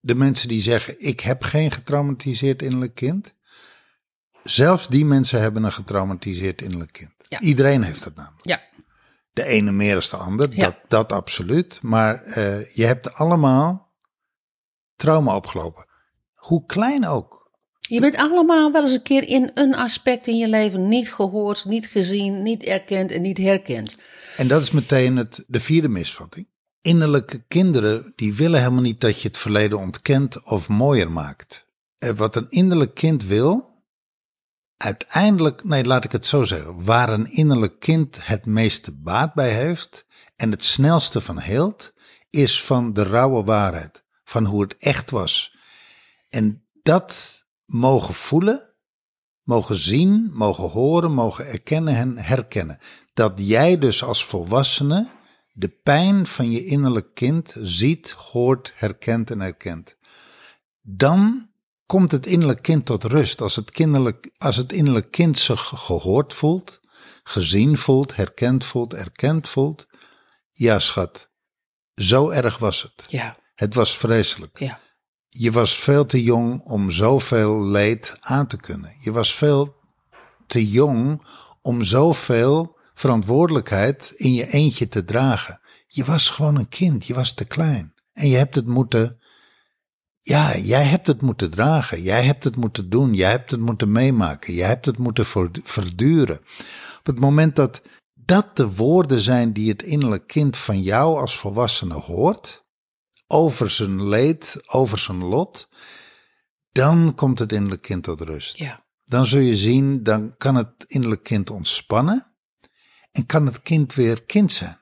de mensen die zeggen: Ik heb geen getraumatiseerd innerlijk kind. Zelfs die mensen hebben een getraumatiseerd innerlijk kind. Ja. Iedereen heeft dat namelijk. Ja. De ene meer dan de ander, Ja. dat, dat absoluut. Maar eh, je hebt allemaal trauma opgelopen. Hoe klein ook. Je bent allemaal wel eens een keer in een aspect in je leven niet gehoord, niet gezien, niet erkend en niet herkend. En dat is meteen het, de vierde misvatting. Innerlijke kinderen die willen helemaal niet dat je het verleden ontkent of mooier maakt. Wat een innerlijk kind wil, uiteindelijk, nee laat ik het zo zeggen, waar een innerlijk kind het meeste baat bij heeft en het snelste van heelt, is van de rauwe waarheid, van hoe het echt was. En dat mogen voelen, mogen zien, mogen horen, mogen erkennen en herkennen. Dat jij dus als volwassene de pijn van je innerlijk kind ziet, hoort, herkent en herkent. Dan komt het innerlijk kind tot rust. Als het, kinderlijk, als het innerlijk kind zich gehoord voelt, gezien voelt, herkend voelt, erkend voelt. Ja, schat, zo erg was het. Ja, Het was vreselijk. ja. Je was veel te jong om zoveel leed aan te kunnen. Je was veel te jong om zoveel verantwoordelijkheid in je eentje te dragen. Je was gewoon een kind, je was te klein. En je hebt het moeten, ja, jij hebt het moeten dragen. Jij hebt het moeten doen. Jij hebt het moeten meemaken. Jij hebt het moeten verduren. Op het moment dat dat de woorden zijn die het innerlijk kind van jou als volwassene hoort, over zijn leed, over zijn lot, dan komt het innerlijk kind tot rust. ja. Dan zul je zien, dan kan het innerlijk kind ontspannen en kan het kind weer kind zijn.